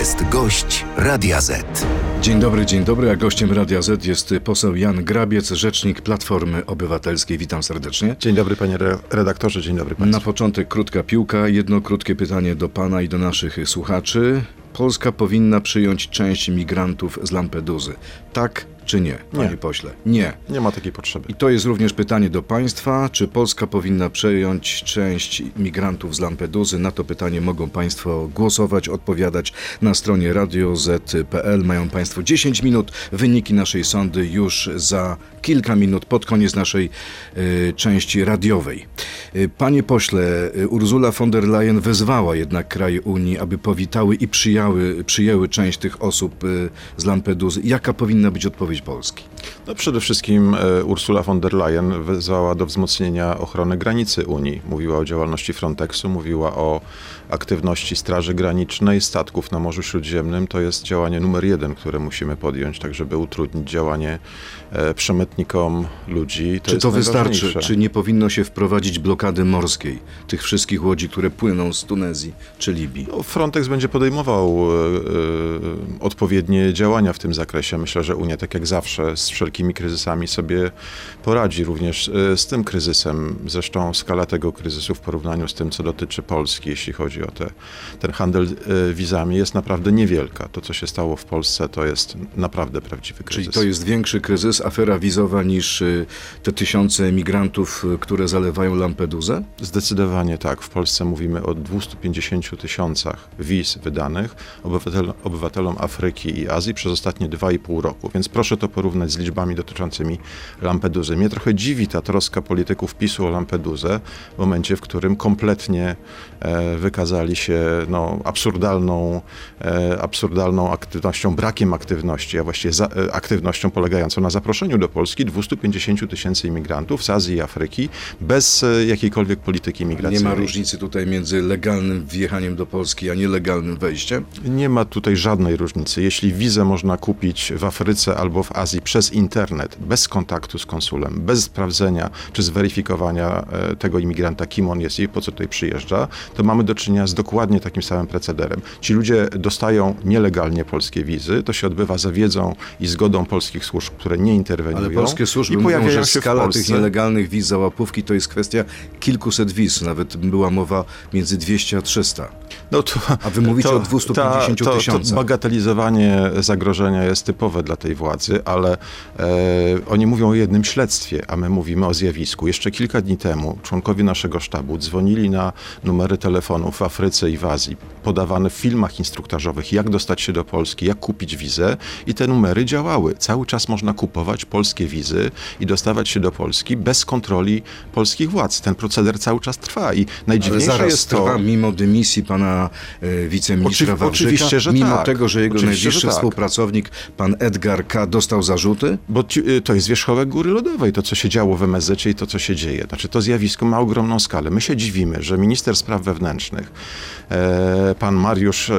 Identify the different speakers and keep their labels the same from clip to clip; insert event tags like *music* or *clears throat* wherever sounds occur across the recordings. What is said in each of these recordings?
Speaker 1: jest gość Radia Z.
Speaker 2: Dzień dobry, dzień dobry, a gościem Radia Z jest poseł Jan Grabiec, rzecznik Platformy Obywatelskiej. Witam serdecznie.
Speaker 3: Dzień dobry panie redaktorze, dzień dobry państwu.
Speaker 2: Na początek krótka piłka, jedno krótkie pytanie do pana i do naszych słuchaczy. Polska powinna przyjąć część migrantów z Lampeduzy. Tak czy nie, panie
Speaker 3: Nie.
Speaker 2: pośle? Nie.
Speaker 3: Nie ma takiej potrzeby.
Speaker 2: I to jest również pytanie do państwa, czy Polska powinna przejąć część migrantów z Lampeduzy? Na to pytanie mogą państwo głosować, odpowiadać na stronie radioz.pl. Mają państwo 10 minut. Wyniki naszej sądy już za kilka minut pod koniec naszej y, części radiowej. Y, Panie pośle, y, Ursula von der Leyen wezwała jednak kraje Unii, aby powitały i przyjęły, przyjęły część tych osób y, z Lampeduzy. Jaka powinna być odpowiedź Polski?
Speaker 3: No przede wszystkim e, Ursula von der Leyen wezwała do wzmocnienia ochrony granicy Unii. Mówiła o działalności Frontexu, mówiła o aktywności Straży Granicznej, statków na Morzu Śródziemnym. To jest działanie numer jeden, które musimy podjąć, tak żeby utrudnić działanie e, przemytnikom ludzi. To
Speaker 2: Czy to wystarczy? Czy nie powinno się wprowadzić blokady morskiej tych wszystkich łodzi, które płyną z Tunezji czy Libii?
Speaker 3: No, Frontex będzie podejmował e, e, odpowiednie działania w tym zakresie. Myślę, że Unia, tak jak zawsze, z wszelkimi kryzysami sobie poradzi również e, z tym kryzysem. Zresztą skala tego kryzysu w porównaniu z tym, co dotyczy Polski, jeśli chodzi o te, ten handel e, wizami, jest naprawdę niewielka. To, co się stało w Polsce, to jest naprawdę prawdziwy kryzys.
Speaker 2: Czyli to jest większy kryzys, afera wizowa niż y, te tysiące migrantów, y, które zalewają Lampedusę?
Speaker 3: Zdecydowanie tak. W Polsce mówimy o 250 tysiącach wiz wydanych obywatel, obywatelom Afryki i Azji przez ostatnie 2,5 roku. Więc proszę to porównać z liczbami dotyczącymi Lampeduzy. Mnie trochę dziwi ta troska polityków PiSu o Lampedusę w momencie, w którym kompletnie e, wykazali się no, absurdalną, e, absurdalną aktywnością, brakiem aktywności, a właściwie za, e, aktywnością polegającą na zaproszeniu do Polski 250 tysięcy imigrantów z Azji i Afryki bez jakiejkolwiek polityki
Speaker 2: Nie
Speaker 3: migracyjnej.
Speaker 2: ma różnicy tutaj między legalnym wjechaniem do Polski, a nielegalnym wejściem?
Speaker 3: Nie ma tutaj żadnej różnicy. Jeśli wizę można kupić w Afryce albo w Azji przez internet, bez kontaktu z konsulem, bez sprawdzenia czy zweryfikowania e, tego imigranta, kim on jest i po co tutaj przyjeżdża, to mamy do czynienia z dokładnie takim samym procederem. Ci ludzie dostają nielegalnie polskie wizy, to się odbywa za wiedzą i zgodą polskich służb, które nie interweniują.
Speaker 2: Ale polskie służby
Speaker 3: i
Speaker 2: mówią,
Speaker 3: pojawiają
Speaker 2: że
Speaker 3: się w
Speaker 2: skala tych nielegalnych wiz za łapówki to jest kwestia kilkuset wiz. Nawet była mowa między 200 a 300.
Speaker 3: No to,
Speaker 2: A wy mówicie o 250
Speaker 3: to, to,
Speaker 2: tysiącach.
Speaker 3: to bagatelizowanie zagrożenia jest typowe dla tej władzy, ale oni mówią o jednym śledztwie, a my mówimy o zjawisku. Jeszcze kilka dni temu członkowie naszego sztabu dzwonili na numery telefonów w Afryce i w Azji, podawane w filmach instruktażowych, jak dostać się do Polski, jak kupić wizę i te numery działały. Cały czas można kupować polskie wizy i dostawać się do Polski bez kontroli polskich władz. Ten proceder cały czas trwa i
Speaker 2: Ale
Speaker 3: najdziwniejsze
Speaker 2: zaraz
Speaker 3: jest to...
Speaker 2: trwa mimo dymisji pana e, wiceministra
Speaker 3: Oczywi-
Speaker 2: Wawrzyka,
Speaker 3: oczywiście, że
Speaker 2: mimo
Speaker 3: tak.
Speaker 2: tego, że jego
Speaker 3: Oczywiście,
Speaker 2: najbliższy
Speaker 3: że tak.
Speaker 2: współpracownik, pan Edgar K., dostał zarzuty?
Speaker 3: Bo y, to jest wierzchołek góry lodowej, to co się działo w MSZ i to co się dzieje. Znaczy to zjawisko ma ogromną skalę. My się dziwimy, że minister spraw wewnętrznych, e, pan Mariusz e,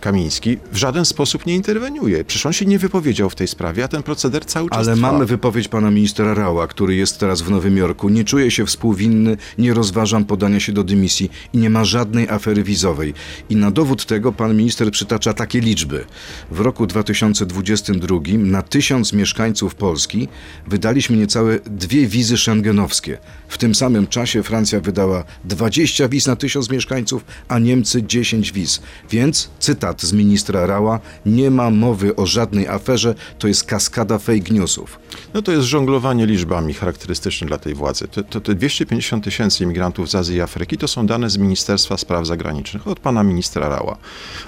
Speaker 3: Kamiński, w żaden sposób nie interweniuje. Przecież on się nie wypowiedział w tej sprawie, a ten proceder cały czas
Speaker 2: Ale
Speaker 3: trwa.
Speaker 2: mamy wypowiedź pana ministra Rała, który jest teraz w Nowym Jorku. Nie czuję się współwinny, nie rozważam podania się do dymisji i nie ma żadnej afery wizowej. I na dowód tego pan minister przytacza takie liczby. W roku 2022 na tysiąc mieszkańców Polski wydaliśmy niecałe dwie wizy szengenowskie. W tym samym czasie Francja wydała 20 wiz na tysiąc mieszkańców, a Niemcy 10 wiz. Więc, cytat z ministra Rała, nie ma mowy o żadnej aferze, to jest kaskada fake newsów.
Speaker 3: No to jest żonglowanie liczbami charakterystyczne dla tej władzy. To, to, te 250 tysięcy imigrantów z Azji i Afryki to są dane z Ministerstwa Spraw Zagranicznych od pana ministra Rała.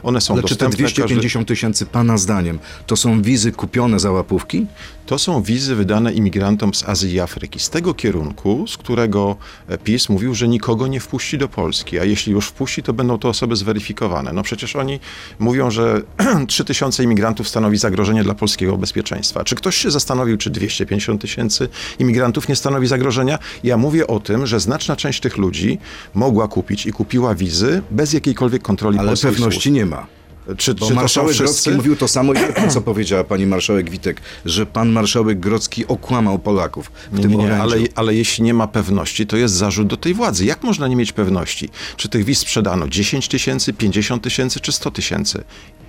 Speaker 3: One są
Speaker 2: Ale czy te
Speaker 3: dostępne. każdy-
Speaker 2: 250 tysięcy, pana zdaniem, to są wizy kupione za łapówki?
Speaker 3: To są wizy wydane imigrantom z Azji i Afryki, z tego kierunku, z którego e, PiS mówił, że nikogo nie wpuści do Polski, a jeśli już wpuści, to będą to osoby zweryfikowane. No przecież oni mówią, że *clears throat* 3000 imigrantów stanowi zagrożenie dla polskiego bezpieczeństwa. Czy ktoś się zastanowił, czy 250 tysięcy imigrantów nie stanowi zagrożenia? Ja mówię o tym, że znaczna część tych ludzi mogła kupić i kupiła wizy bez jakiejkolwiek kontroli
Speaker 2: Ale
Speaker 3: polskich
Speaker 2: pewności
Speaker 3: służb.
Speaker 2: nie ma.
Speaker 3: Czy,
Speaker 2: Bo
Speaker 3: czy
Speaker 2: marszałek? Grodzki mówił to samo, *clears throat* co powiedziała pani marszałek Witek, że pan marszałek Grodzki okłamał Polaków w
Speaker 3: Nie,
Speaker 2: tym
Speaker 3: nie, nie, ale, ale jeśli nie ma pewności, to jest zarzut do tej władzy. Jak można nie mieć pewności? Czy tych wiz sprzedano 10 tysięcy, 50 tysięcy czy 100 tysięcy?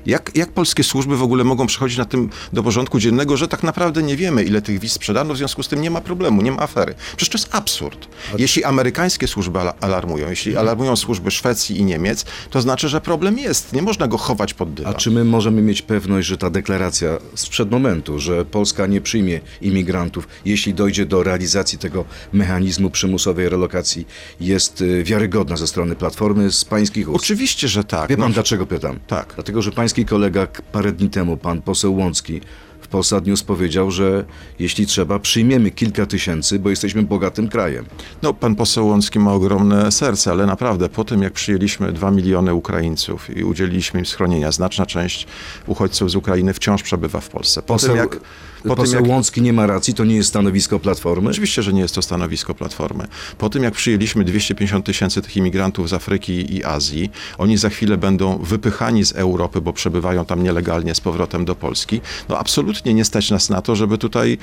Speaker 3: Jak, jak polskie służby w ogóle mogą przychodzić na tym do porządku dziennego, że tak naprawdę nie wiemy, ile tych wiz sprzedano, w związku z tym nie ma problemu, nie ma afery. Przecież to jest absurd. Jeśli amerykańskie służby ala- alarmują, jeśli alarmują służby Szwecji i Niemiec, to znaczy, że problem jest. Nie można go chować pod dywan.
Speaker 2: A czy my możemy mieć pewność, że ta deklaracja sprzed momentu, że Polska nie przyjmie imigrantów, jeśli dojdzie do realizacji tego mechanizmu przymusowej relokacji, jest y, wiarygodna ze strony Platformy z pańskich ust?
Speaker 3: Oczywiście, że tak.
Speaker 2: Wie pan
Speaker 3: No,
Speaker 2: dlaczego pytam?
Speaker 3: Tak.
Speaker 2: Dlatego, że pański kolega parę dni temu, pan poseł Łącki, w Polsat News powiedział, że jeśli trzeba, przyjmiemy kilka tysięcy, bo jesteśmy bogatym krajem.
Speaker 3: No, pan poseł Łącki ma ogromne serce, ale naprawdę po tym, jak przyjęliśmy 2 miliony Ukraińców i udzieliliśmy im schronienia, znaczna część uchodźców z Ukrainy wciąż przebywa w Polsce. Po
Speaker 2: Poseł,
Speaker 3: tym, jak, po tym,
Speaker 2: poseł
Speaker 3: jak
Speaker 2: Łącki nie ma racji, to nie jest stanowisko Platformy.
Speaker 3: Oczywiście, że nie jest to stanowisko Platformy. Po tym, jak przyjęliśmy 250 tysięcy tych imigrantów z Afryki i Azji, oni za chwilę będą wypychani z Europy, bo przebywają tam nielegalnie z powrotem do Polski. No absolutnie nie stać nas na to, żeby tutaj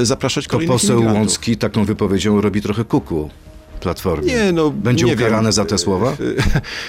Speaker 3: e, zapraszać
Speaker 2: To
Speaker 3: kolejnych
Speaker 2: poseł
Speaker 3: imigrantów.
Speaker 2: Łącki taką wypowiedzią robi trochę kuku Platformie.
Speaker 3: Nie, no,
Speaker 2: Będzie
Speaker 3: nie
Speaker 2: ukarany
Speaker 3: wiem.
Speaker 2: za te słowa?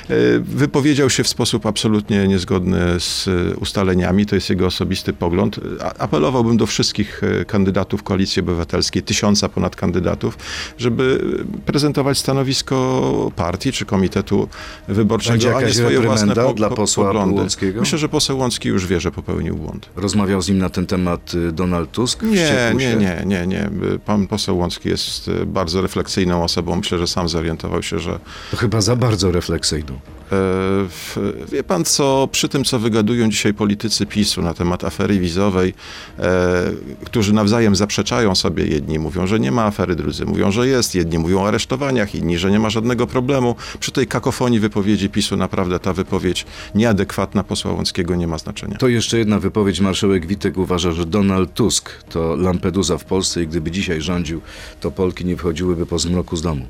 Speaker 3: E, Wypowiedział się w sposób absolutnie niezgodny z e, ustaleniami, to jest jego osobisty pogląd. Apelowałbym do wszystkich e, kandydatów Koalicji Obywatelskiej, tysiąca ponad kandydatów, żeby e, prezentować stanowisko partii czy komitetu wyborczego,
Speaker 2: Będzie
Speaker 3: a nie swoje własne po,
Speaker 2: dla
Speaker 3: po,
Speaker 2: posła
Speaker 3: poglądy.
Speaker 2: Łąckiego?
Speaker 3: Myślę, że poseł Łącki już wie, że popełnił błąd.
Speaker 2: Rozmawiał z nim na ten temat y, Donald Tusk?
Speaker 3: Nie, nie, nie, nie, nie. Pan poseł Łącki jest e, bardzo refleksyjną osobą. Myślę, że sam zorientował się, że
Speaker 2: To chyba za bardzo refleksyjną.
Speaker 3: E, Wie pan co, przy tym co wygadują dzisiaj politycy PiSu na temat afery wizowej, e, którzy nawzajem zaprzeczają sobie, jedni mówią, że nie ma afery, drudzy mówią, że jest, jedni mówią o aresztowaniach, inni, że nie ma żadnego problemu. Przy tej kakofonii wypowiedzi PiSu naprawdę ta wypowiedź nieadekwatna posła Łąckiego nie ma znaczenia.
Speaker 2: To jeszcze jedna wypowiedź. Marszałek Witek uważa, że Donald Tusk to Lampedusa w Polsce i gdyby dzisiaj rządził, to Polki nie wchodziłyby po zmroku z domu.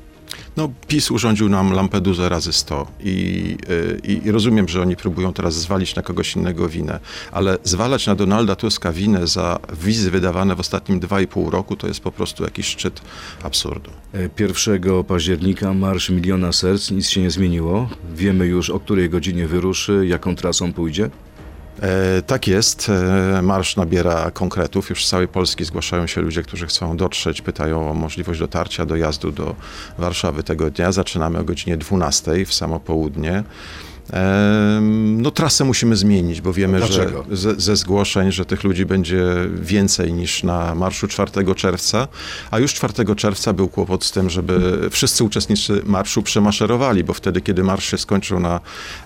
Speaker 3: No, PiS urządził nam Lampedusę razy 100 i, y, i, i rozumiem, że oni próbują teraz zwalić na kogoś innego winę, ale zwalać na Donalda Tuska winę za wizy wydawane w ostatnim 2,5 roku to jest po prostu jakiś szczyt absurdu.
Speaker 2: E, 1 października Marsz Miliona Serc, nic się nie zmieniło. Wiemy już, o której godzinie wyruszy, jaką trasą pójdzie.
Speaker 3: E, tak jest. E, marsz nabiera konkretów. Już z całej Polski zgłaszają się ludzie, którzy chcą dotrzeć, pytają o możliwość dotarcia, dojazdu do Warszawy tego dnia. Zaczynamy o godzinie 12 w samo południe. E, no trasę musimy zmienić, bo wiemy,
Speaker 2: Dlaczego?
Speaker 3: że ze, ze zgłoszeń, że tych ludzi będzie więcej niż na marszu 4 czerwca, a już 4 czerwca był kłopot z tym, żeby wszyscy uczestnicy marszu przemaszerowali, bo wtedy, kiedy marsz się skończył na,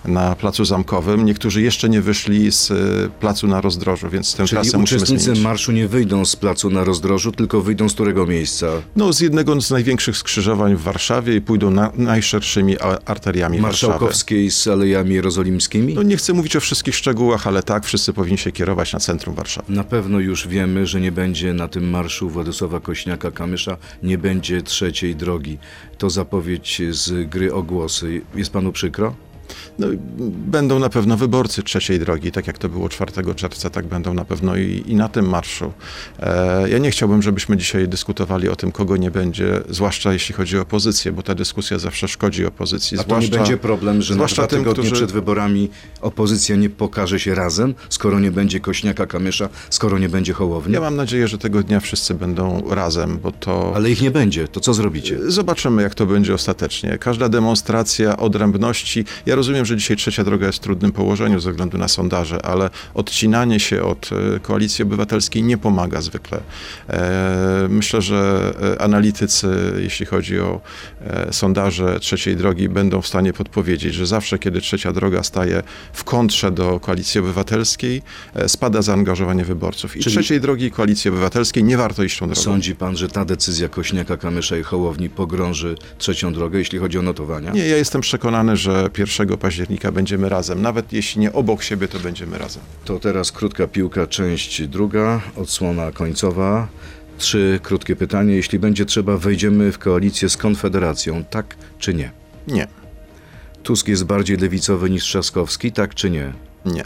Speaker 3: na Placu Zamkowym, niektórzy jeszcze nie wyszli z y, Placu na Rozdrożu, więc tę
Speaker 2: Czyli
Speaker 3: trasę musimy
Speaker 2: uczestnicy
Speaker 3: zmienić.
Speaker 2: marszu nie wyjdą z placu na rozdrożu, tylko wyjdą z którego miejsca?
Speaker 3: No, z jednego z największych skrzyżowań w Warszawie i pójdą na, najszerszymi arteriami Warszawy.
Speaker 2: Marszałkowskiej z Alejami Jerozolimskimi?
Speaker 3: No, nie chcę mówić o wszystkich szczegółach, ale tak, wszyscy powinni się kierować na centrum Warszawy.
Speaker 2: Na pewno już wiemy, że nie będzie na tym marszu Władysława Kośniaka-Kamysza, nie będzie trzeciej drogi. To zapowiedź z gry o głosy. Jest panu przykro?
Speaker 3: No, będą na pewno wyborcy trzeciej drogi, tak jak to było 4 czerwca, tak będą na pewno i, i na tym marszu. E, ja nie chciałbym, żebyśmy dzisiaj dyskutowali o tym, kogo nie będzie, zwłaszcza jeśli chodzi o opozycję, bo ta dyskusja zawsze szkodzi opozycji.
Speaker 2: A to nie będzie problem, że na
Speaker 3: zwłaszcza
Speaker 2: dwa
Speaker 3: tym,
Speaker 2: tygodnie
Speaker 3: którzy-
Speaker 2: przed wyborami opozycja nie pokaże się razem, skoro nie będzie Kośniaka-Kamysza, skoro nie będzie Hołowni?
Speaker 3: Ja mam nadzieję, że tego dnia wszyscy będą razem, bo to...
Speaker 2: Ale ich nie będzie. To co zrobicie?
Speaker 3: Zobaczymy, jak to będzie ostatecznie. Każda demonstracja odrębności. Ja rozumiem, że dzisiaj trzecia droga jest w trudnym położeniu ze względu na sondaże, ale odcinanie się od e, koalicji obywatelskiej nie pomaga zwykle. E, Myślę, że e, analitycy, jeśli chodzi o sondaże trzeciej drogi, będą w stanie podpowiedzieć, że zawsze, kiedy trzecia droga staje w kontrze do koalicji obywatelskiej, spada zaangażowanie wyborców. I
Speaker 2: Czyli-
Speaker 3: trzeciej drogi koalicji obywatelskiej nie warto iść tą drogą.
Speaker 2: Sądzi pan, że ta decyzja Kośniaka-Kamysza i Hołowni pogrąży trzecią drogę, jeśli chodzi o notowania?
Speaker 3: Nie, ja jestem przekonany, że 1 października będziemy razem. Nawet jeśli nie obok siebie, to będziemy razem.
Speaker 2: To teraz krótka piłka, część druga, odsłona końcowa. Trzy krótkie pytania. Jeśli będzie trzeba, wejdziemy w koalicję z Konfederacją, tak czy nie?
Speaker 3: Nie,
Speaker 2: Tusk jest bardziej lewicowy niż Trzaskowski, tak czy nie?
Speaker 3: nie,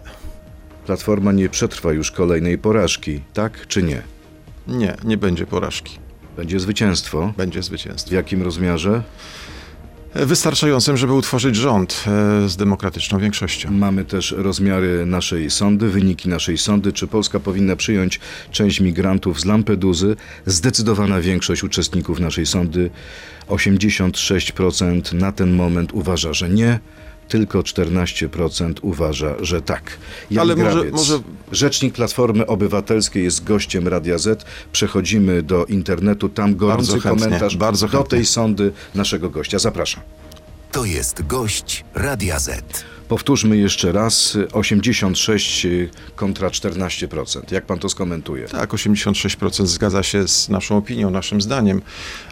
Speaker 2: Platforma nie przetrwa już kolejnej porażki, tak czy nie?
Speaker 3: nie, nie będzie porażki.
Speaker 2: Będzie zwycięstwo.
Speaker 3: Będzie
Speaker 2: W
Speaker 3: zwycięstwo.
Speaker 2: jakim rozmiarze?
Speaker 3: Wystarczającym, żeby utworzyć rząd e, z demokratyczną większością.
Speaker 2: Mamy też rozmiary naszej sądy, wyniki naszej sądy. Czy Polska powinna przyjąć część migrantów z Lampeduzy? Zdecydowana większość uczestników naszej sądy, 86% na ten moment uważa, że nie. Tylko 14% uważa, że tak. Jan
Speaker 3: Ale może-
Speaker 2: Grabiec,
Speaker 3: może-
Speaker 2: rzecznik Platformy Obywatelskiej jest gościem Radia Z. Przechodzimy do internetu, tam gorący
Speaker 3: Bardzo chętnie,
Speaker 2: komentarz
Speaker 3: bardzo
Speaker 2: do
Speaker 3: chętnie.
Speaker 2: tej sądy naszego gościa. Zapraszam.
Speaker 1: To jest gość Radia Z.
Speaker 2: Powtórzmy jeszcze raz, 86 kontra 14%. Jak pan to skomentuje?
Speaker 3: Tak, 86% zgadza się z naszą opinią, naszym zdaniem,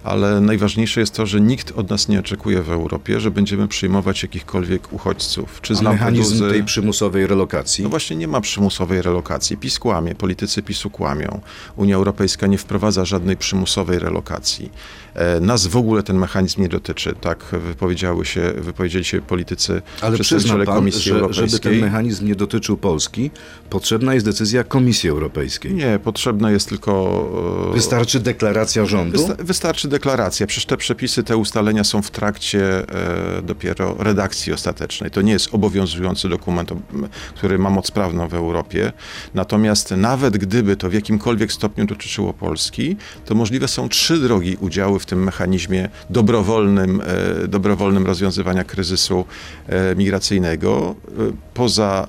Speaker 3: ale najważniejsze jest to, że nikt od nas nie oczekuje w Europie, że będziemy przyjmować jakichkolwiek uchodźców. Czy z
Speaker 2: A mechanizm
Speaker 3: Lampeduzy-
Speaker 2: tej przymusowej relokacji?
Speaker 3: No właśnie nie ma przymusowej relokacji. PiS kłamie, politycy PiSu kłamią. Unia Europejska nie wprowadza żadnej przymusowej relokacji. E, nas w ogóle ten mechanizm nie dotyczy. Tak wypowiedziały się, wypowiedzieli się politycy,
Speaker 2: Ale
Speaker 3: przedstawiciele
Speaker 2: pan,
Speaker 3: Komisji
Speaker 2: że, żeby
Speaker 3: Europejskiej.
Speaker 2: ten mechanizm nie dotyczył Polski, potrzebna jest decyzja Komisji Europejskiej.
Speaker 3: Nie, potrzebne jest tylko... e,
Speaker 2: Wystarczy deklaracja rządu?
Speaker 3: Wysta- wystarczy deklaracja. Przecież te przepisy, te ustalenia są w trakcie e, dopiero redakcji ostatecznej. To nie jest obowiązujący dokument, który ma moc prawną w Europie. Natomiast nawet gdyby to w jakimkolwiek stopniu dotyczyło Polski, to możliwe są trzy drogi udziału w tym mechanizmie dobrowolnym, e, dobrowolnym rozwiązywania kryzysu e, migracyjnego. E, poza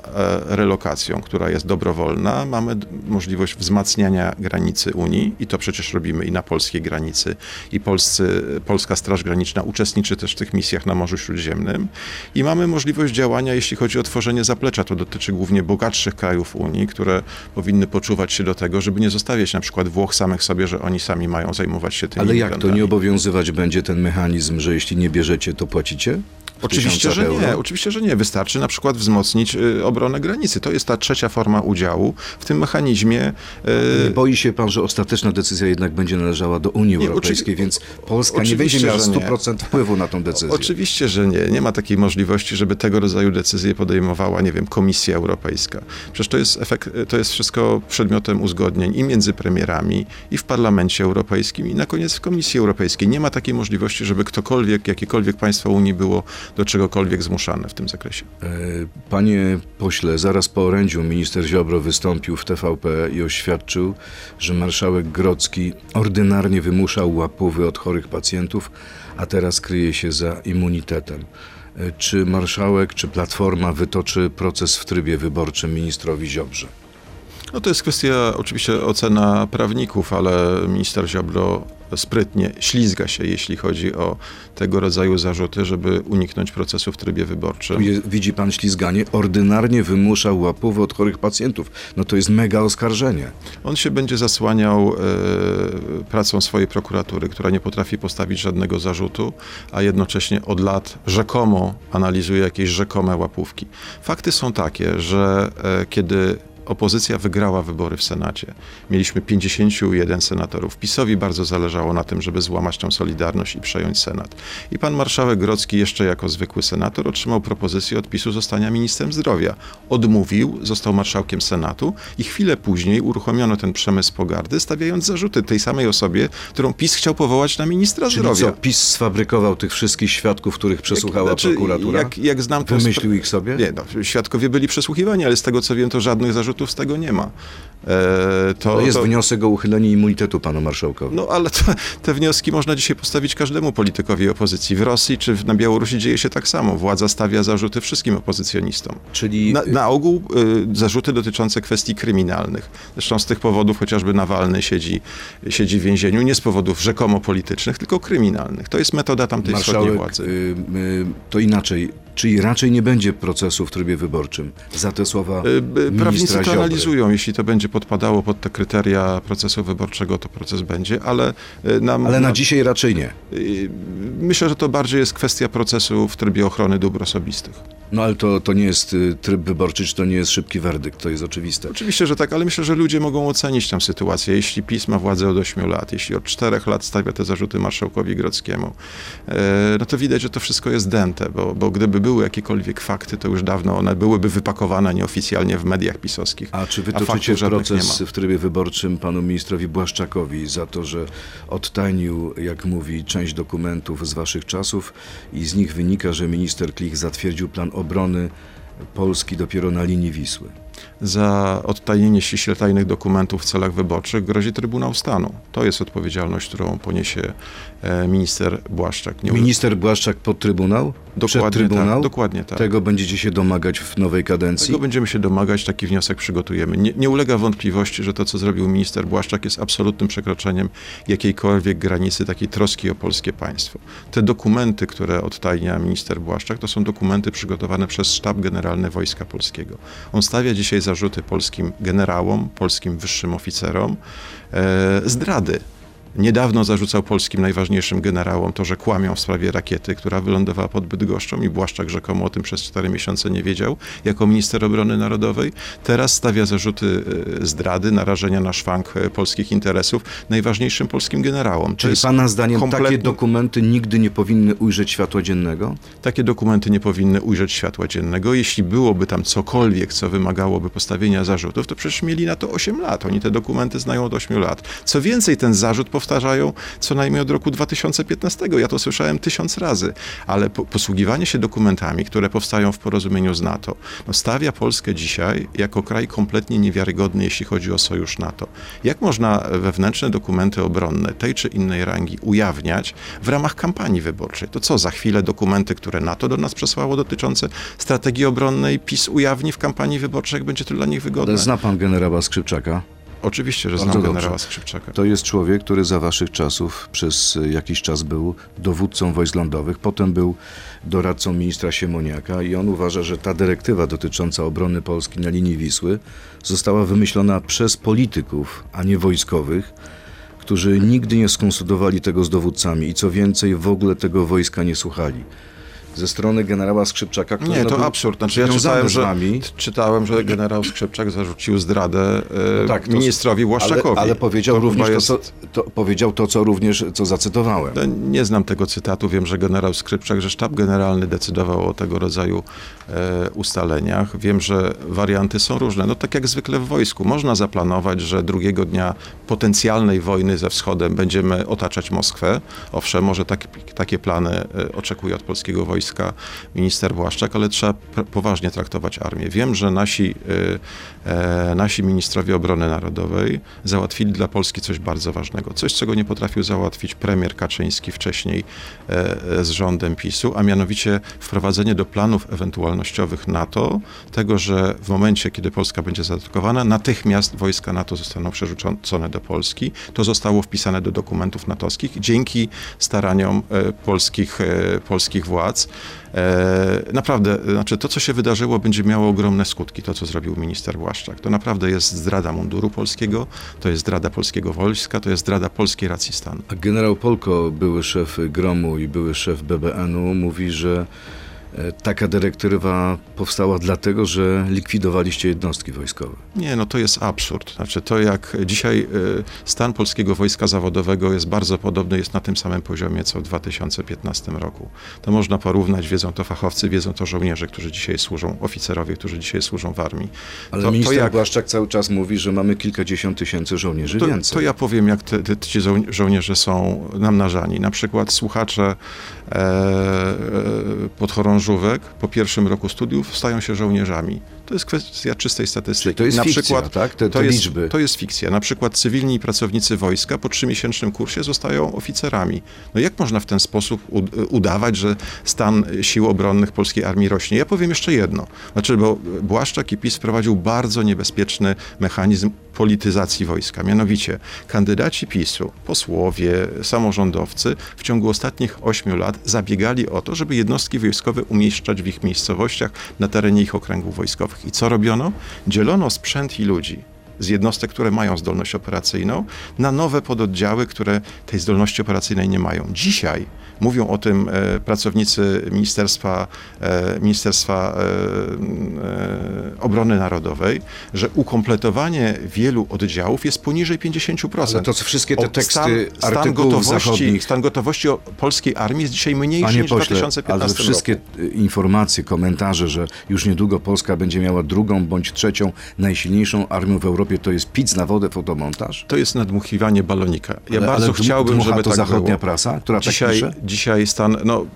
Speaker 3: e, relokacją, która jest dobrowolna, mamy możliwość wzmacniania granicy Unii i to przecież robimy i na polskiej granicy i polscy, Polska Straż Graniczna uczestniczy też w tych misjach na Morzu Śródziemnym i mamy możliwość działania, jeśli chodzi o tworzenie zaplecza. To dotyczy głównie bogatszych krajów Unii, które powinny poczuwać się do tego, żeby nie zostawiać na przykład Włoch samych sobie, że oni sami mają zajmować się tymi
Speaker 2: Ale jak to nie obowiązywać będzie ten mechanizm, że jeśli nie bierzecie, to płacicie?
Speaker 3: Oczywiście, że nie.
Speaker 2: euro?
Speaker 3: Oczywiście, że nie. Wystarczy na przykład wzmocnić y, obronę granicy. To jest ta trzecia forma udziału w tym mechanizmie. y,
Speaker 2: Nie boi się pan, że ostateczna decyzja jednak będzie należała do Unii
Speaker 3: Nie,
Speaker 2: Europejskiej, więc Polska nie będzie miała
Speaker 3: że nie.
Speaker 2: 100% wpływu na tą decyzję.
Speaker 3: Oczywiście, że nie. Nie ma takiej możliwości, żeby tego rodzaju decyzje podejmowała, nie wiem, Komisja Europejska. Przecież to jest, efekt, to jest wszystko przedmiotem uzgodnień i między premierami, i w Parlamencie Europejskim, i na koniec w Komisji Europejskiej. Nie ma takiej możliwości, żeby ktokolwiek, jakiekolwiek państwo Unii było do czegokolwiek zmuszane w tym zakresie.
Speaker 2: E, Panie pośle, zaraz po orędziu minister Ziobro wystąpił w TVP i oświadczył, że marszałek Grodzki ordynarnie wymuszał łapówy od chorych pacjentów, a teraz kryje się za immunitetem. E, Czy marszałek, czy Platforma wytoczy proces w trybie wyborczym ministrowi Ziobrze?
Speaker 3: No to jest kwestia oczywiście ocena prawników, ale minister Ziobro sprytnie ślizga się, jeśli chodzi o tego rodzaju zarzuty, żeby uniknąć procesu w trybie wyborczym.
Speaker 2: Widzi pan ślizganie? Ordynarnie wymuszał łapówy od chorych pacjentów. No to jest mega oskarżenie.
Speaker 3: On się będzie zasłaniał e, pracą swojej prokuratury, która nie potrafi postawić żadnego zarzutu, a jednocześnie od lat rzekomo analizuje jakieś rzekome łapówki. Fakty są takie, że e, kiedy opozycja wygrała wybory w Senacie. Mieliśmy 51 senatorów. PiSowi bardzo zależało na tym, żeby złamać tą solidarność i przejąć Senat. I pan marszałek Grodzki jeszcze jako zwykły senator otrzymał propozycję od PiSu zostania ministrem zdrowia. Odmówił, został marszałkiem Senatu i chwilę później uruchomiono ten przemysł pogardy, stawiając zarzuty tej samej osobie, którą PiS chciał powołać na ministra
Speaker 2: Czyli
Speaker 3: zdrowia.
Speaker 2: co, PiS sfabrykował tych wszystkich świadków, których przesłuchała
Speaker 3: Znaczy,
Speaker 2: prokuratura?
Speaker 3: Jak, jak znam
Speaker 2: Wymyślił ich sobie?
Speaker 3: Nie, no, świadkowie byli przesłuchiwani, ale z tego co wiem, to żadnych zarzutów z tego nie ma. E, to,
Speaker 2: To jest
Speaker 3: to,
Speaker 2: wniosek o uchylenie immunitetu panu marszałkowi.
Speaker 3: No ale to, te wnioski można dzisiaj postawić każdemu politykowi opozycji. W Rosji czy na Białorusi dzieje się tak samo. Władza stawia zarzuty wszystkim opozycjonistom.
Speaker 2: Czyli
Speaker 3: Na, na ogół y, zarzuty dotyczące kwestii kryminalnych. Zresztą z tych powodów chociażby Nawalny siedzi, siedzi w więzieniu nie z powodów rzekomo politycznych, tylko kryminalnych. To jest metoda tamtej wschodniej
Speaker 2: marszałek,
Speaker 3: władzy.
Speaker 2: y, y, to inaczej, czyli raczej nie będzie procesu w trybie wyborczym za te słowa
Speaker 3: Y, y, Prawnicy
Speaker 2: ministra
Speaker 3: to analizują. Jeśli to będzie podpadało pod te kryteria procesu wyborczego, to proces będzie, ale y, nam...
Speaker 2: Ale na dzisiaj raczej nie.
Speaker 3: y, Myślę, że to bardziej jest kwestia procesu w trybie ochrony dóbr osobistych.
Speaker 2: No ale to, to nie jest tryb wyborczy, czy to nie jest szybki werdykt, to jest oczywiste.
Speaker 3: Oczywiście, że tak, ale myślę, że ludzie mogą ocenić tę sytuację. Jeśli PiS ma władzę od 8 lat, jeśli od 4 lat stawia te zarzuty marszałkowi Grodzkiemu, e, no to widać, że to wszystko jest dęte, bo, bo gdyby były jakiekolwiek fakty, to już dawno one byłyby wypakowane nieoficjalnie w mediach pisowskich.
Speaker 2: A czy wytoczycie
Speaker 3: nie
Speaker 2: proces w trybie wyborczym panu ministrowi Błaszczakowi za to, że odtajnił, jak mówi, część dokumentów z waszych czasów i z nich wynika, że minister Klich zatwierdził plan obrony Polski dopiero na linii Wisły?
Speaker 3: Za odtajnienie ściśle tajnych dokumentów w celach wyborczych grozi Trybunał Stanu. To jest odpowiedzialność, którą poniesie e, minister Błaszczak. Nie
Speaker 2: Minister Błaszczak pod Trybunał? Przed
Speaker 3: Dokładnie
Speaker 2: Trybunał?
Speaker 3: tak, dokładnie tak.
Speaker 2: Tego będziecie się domagać w nowej kadencji?
Speaker 3: Tego będziemy się domagać, taki wniosek przygotujemy. Nie, nie ulega wątpliwości, że to, co zrobił minister Błaszczak, jest absolutnym przekroczeniem jakiejkolwiek granicy takiej troski o polskie państwo. Te dokumenty, które odtajnia minister Błaszczak, to są dokumenty przygotowane przez Sztab Generalny Wojska Polskiego. On stawia dzisiaj zarzuty polskim generałom, polskim wyższym oficerom e, zdrady. Niedawno zarzucał polskim najważniejszym generałom to, że kłamią w sprawie rakiety, która wylądowała pod Bydgoszczą i Błaszczak rzekomo o tym przez cztery miesiące nie wiedział, jako minister obrony narodowej. Teraz stawia zarzuty e, zdrady, narażenia na szwank e, polskich interesów najważniejszym polskim generałom.
Speaker 2: Czyli pana zdaniem takie
Speaker 3: kompletnie-
Speaker 2: dokumenty nigdy nie powinny ujrzeć światła dziennego?
Speaker 3: Takie dokumenty nie powinny ujrzeć światła dziennego. Jeśli byłoby tam cokolwiek, co wymagałoby postawienia zarzutów, to przecież mieli na to 8 lat. Oni te dokumenty znają od 8 lat. Co więcej, ten zarzut powtarzają co najmniej od roku 2015. Ja to słyszałem tysiąc razy. Ale po, posługiwanie się dokumentami, które powstają w porozumieniu z NATO, no stawia Polskę dzisiaj jako kraj kompletnie niewiarygodny, jeśli chodzi o sojusz NATO. Jak można wewnętrzne dokumenty obronne tej czy innej rangi ujawniać w ramach kampanii wyborczej? To co, za chwilę dokumenty, które NATO do nas przesłało dotyczące strategii obronnej PiS ujawni w kampanii wyborczej, jak będzie to dla nich wygodne?
Speaker 2: Zna pan generała Skrzypczaka?
Speaker 3: Oczywiście, że
Speaker 2: Bardzo
Speaker 3: znam
Speaker 2: dobrze.
Speaker 3: generała Skrzypczaka.
Speaker 2: To jest człowiek, który za waszych czasów przez y, jakiś czas był dowódcą wojsk lądowych, potem był doradcą ministra Siemoniaka i on uważa, że ta dyrektywa dotycząca obrony Polski na linii Wisły została wymyślona przez polityków, a nie wojskowych, którzy nigdy nie skonsultowali tego z dowódcami i co więcej w ogóle tego wojska nie słuchali. Ze strony generała Skrzypczaka, który
Speaker 3: Nie,
Speaker 2: no,
Speaker 3: to
Speaker 2: był
Speaker 3: absurd. Znaczy, ja czytałem że, czytałem, że generał Skrzypczak zarzucił zdradę e,
Speaker 2: No tak, to-
Speaker 3: ministrowi Błaszczakowi.
Speaker 2: Ale, ale powiedział,
Speaker 3: To
Speaker 2: również
Speaker 3: jest-
Speaker 2: to, co, to, powiedział to, co również co zacytowałem.
Speaker 3: No, Nie znam tego cytatu. Wiem, że generał Skrzypczak, że sztab generalny decydował o tego rodzaju e, ustaleniach. Wiem, że warianty są różne. No tak jak zwykle w wojsku. Można zaplanować, że drugiego dnia potencjalnej wojny ze wschodem będziemy otaczać Moskwę. Owszem, może tak, takie plany e, oczekuje od polskiego wojska minister Błaszczak, ale trzeba poważnie traktować armię. Wiem, że nasi, e, e, nasi ministrowie obrony narodowej załatwili dla Polski coś bardzo ważnego. Coś, czego nie potrafił załatwić premier Kaczyński wcześniej e, z rządem PiSu, a mianowicie wprowadzenie do planów ewentualnościowych NATO tego, że w momencie, kiedy Polska będzie zaatakowana, natychmiast wojska NATO zostaną przerzucone do Polski. To zostało wpisane do dokumentów natowskich dzięki staraniom e, polskich, polskich władz. E, naprawdę, znaczy to, co się wydarzyło, będzie miało ogromne skutki, to, co zrobił minister Błaszczak. To naprawdę jest zdrada munduru polskiego, to jest zdrada polskiego wojska, to jest zdrada polskiej racji stanu.
Speaker 2: A generał Polko, były szef Gromu i były szef BBN-u, mówi, że taka dyrektywa powstała dlatego, że likwidowaliście jednostki wojskowe.
Speaker 3: Nie, no to jest absurd. Znaczy to jak dzisiaj y, stan polskiego wojska zawodowego jest bardzo podobny, jest na tym samym poziomie co w 2015 roku. To można porównać, wiedzą to fachowcy, wiedzą to żołnierze, którzy dzisiaj służą, oficerowie, którzy dzisiaj służą w armii.
Speaker 2: Ale
Speaker 3: to,
Speaker 2: minister
Speaker 3: to jak,
Speaker 2: Błaszczak cały czas mówi, że mamy kilkadziesiąt tysięcy żołnierzy
Speaker 3: to,
Speaker 2: więcej.
Speaker 3: to ja powiem, jak te, te, ci żoł- żołnierze są namnażani. Na przykład słuchacze e, e, podchorążówek po pierwszym roku studiów stają się żołnierzami. To jest kwestia czystej statystyki.
Speaker 2: Czyli to jest
Speaker 3: Na
Speaker 2: fikcja,
Speaker 3: przykład,
Speaker 2: tak? Te- te
Speaker 3: to jest,
Speaker 2: liczby.
Speaker 3: To jest fikcja. Na przykład cywilni pracownicy wojska po trzymiesięcznym kursie zostają oficerami. No jak można w ten sposób udawać, że stan sił obronnych polskiej armii rośnie? Ja powiem jeszcze jedno. Znaczy, bo Błaszczak i PiS wprowadził bardzo niebezpieczny mechanizm polityzacji wojska. Mianowicie kandydaci PiSu, posłowie, samorządowcy w ciągu ostatnich ośmiu lat zabiegali o to, żeby jednostki wojskowe umieszczać w ich miejscowościach na terenie ich okręgów wojskowych. I co robiono? Dzielono sprzęt i ludzi z jednostek, które mają zdolność operacyjną, na nowe pododdziały, które tej zdolności operacyjnej nie mają. Dzisiaj Mówią o tym e, pracownicy Ministerstwa, e, Ministerstwa e, Obrony Narodowej, że ukompletowanie wielu oddziałów jest poniżej 50%.
Speaker 2: Ale to wszystkie te teksty
Speaker 3: stan, stan,
Speaker 2: artykułów
Speaker 3: gotowości,
Speaker 2: zachodnich
Speaker 3: stan gotowości polskiej armii jest dzisiaj mniejszy
Speaker 2: Panie
Speaker 3: niż w
Speaker 2: pośle,
Speaker 3: 2015
Speaker 2: ale wszystkie
Speaker 3: roku.
Speaker 2: informacje, komentarze, że już niedługo Polska będzie miała drugą bądź trzecią najsilniejszą armią w Europie, to jest pic na wodę, fotomontaż?
Speaker 3: To jest nadmuchiwanie balonika. Ja
Speaker 2: Ale-
Speaker 3: bardzo
Speaker 2: ale
Speaker 3: chciałbym, żeby
Speaker 2: to
Speaker 3: tak
Speaker 2: zachodnia
Speaker 3: było.
Speaker 2: prasa, która tak
Speaker 3: dzisiaj,
Speaker 2: pisze?
Speaker 3: Dzisiaj stan, no,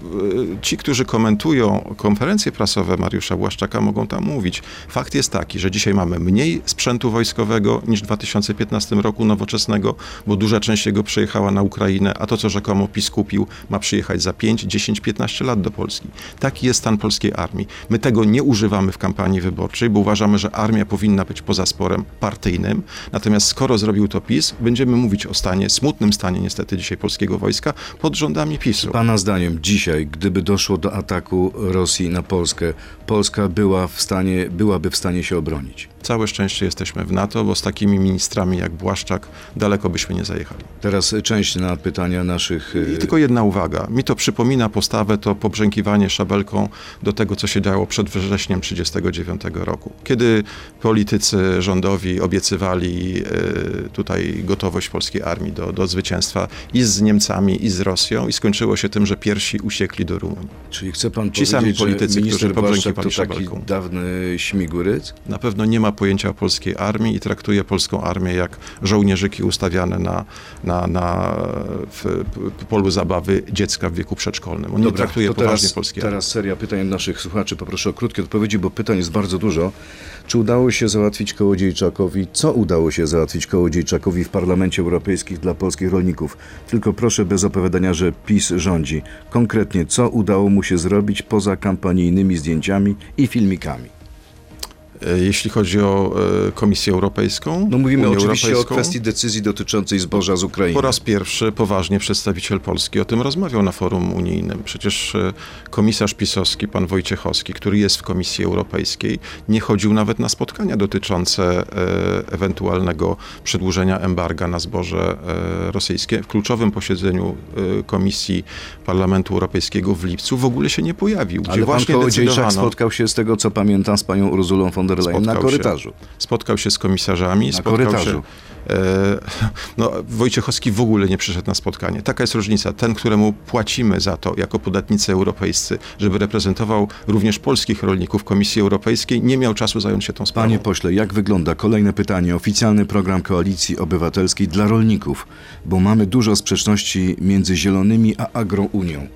Speaker 3: y, ci, którzy komentują konferencje prasowe Mariusza Błaszczaka mogą tam mówić. Fakt jest taki, że dzisiaj mamy mniej sprzętu wojskowego niż w 2015 roku nowoczesnego, bo duża część jego przejechała na Ukrainę, a to, co rzekomo PiS kupił, ma przyjechać za 5, 10, 15 lat do Polski. Taki jest stan polskiej armii. My tego nie używamy w kampanii wyborczej, bo uważamy, że armia powinna być poza sporem partyjnym. Natomiast skoro zrobił to PiS, będziemy mówić o stanie, smutnym stanie niestety dzisiaj polskiego wojska pod rządami PiSu.
Speaker 2: Pana zdaniem dzisiaj, gdyby doszło do ataku Rosji na Polskę, Polska była w stanie, byłaby w stanie się obronić?
Speaker 3: Całe szczęście jesteśmy w NATO, bo z takimi ministrami jak Błaszczak daleko byśmy nie zajechali.
Speaker 2: Teraz część na pytania naszych... y,
Speaker 3: I tylko jedna uwaga. Mi to przypomina postawę, to pobrzękiwanie szabelką do tego, co się działo przed wrześniem 1939 roku. Kiedy politycy rządowi obiecywali e, tutaj gotowość polskiej armii do, do zwycięstwa i z Niemcami, i z Rosją i skończyło się tym, że pierwsi uciekli do Rumunii.
Speaker 2: Czyli chce pan
Speaker 3: Ci sami politycy, którzy pobrzękiwali
Speaker 2: taki
Speaker 3: szabelką.
Speaker 2: dawny śmiguryc?
Speaker 3: Na pewno nie ma pojęcia o polskiej armii i traktuje polską armię jak żołnierzyki ustawiane na, na, na w, w polu zabawy dziecka w wieku przedszkolnym. On nie traktuje poważnie
Speaker 2: teraz,
Speaker 3: polskiej armii.
Speaker 2: teraz seria pytań naszych słuchaczy. Poproszę o krótkie odpowiedzi, bo pytań jest bardzo dużo. Czy udało się załatwić Kołodziejczakowi, co udało się załatwić Kołodziejczakowi w Parlamencie Europejskim dla polskich rolników? Tylko proszę bez opowiadania, że PiS rządzi. Konkretnie, co udało mu się zrobić poza kampanijnymi zdjęciami i filmikami?
Speaker 3: E, Jeśli chodzi o e, Komisję Europejską,
Speaker 2: No mówimy
Speaker 3: Unię
Speaker 2: oczywiście o
Speaker 3: Europejską,
Speaker 2: kwestii decyzji dotyczącej zboża z Ukrainy.
Speaker 3: Po raz pierwszy poważnie przedstawiciel Polski o tym rozmawiał na forum unijnym. Przecież e, komisarz pisowski, pan Wojciechowski, który jest w Komisji Europejskiej, nie chodził nawet na spotkania dotyczące ewentualnego przedłużenia embarga na zboże rosyjskie. W kluczowym posiedzeniu Komisji Parlamentu Europejskiego w lipcu w ogóle się nie pojawił. Gdzie
Speaker 2: Ale pan
Speaker 3: właśnie decydowano,
Speaker 2: spotkał się z tego, co pamiętam, z panią Urzulą von der Leyen na
Speaker 3: Spotkał się.
Speaker 2: korytarzu.
Speaker 3: spotkał się z komisarzami,
Speaker 2: Na
Speaker 3: spotkał
Speaker 2: korytarzu.
Speaker 3: się. E, no, Wojciechowski w ogóle nie przyszedł na spotkanie. Taka jest różnica. Ten, któremu płacimy za to jako podatnicy europejscy, żeby reprezentował również polskich rolników Komisji Europejskiej, nie miał czasu zająć się tą sprawą.
Speaker 2: Panie pośle, jak wygląda kolejne pytanie, oficjalny program Koalicji Obywatelskiej dla rolników? Bo mamy dużo sprzeczności między Zielonymi a Agrounią.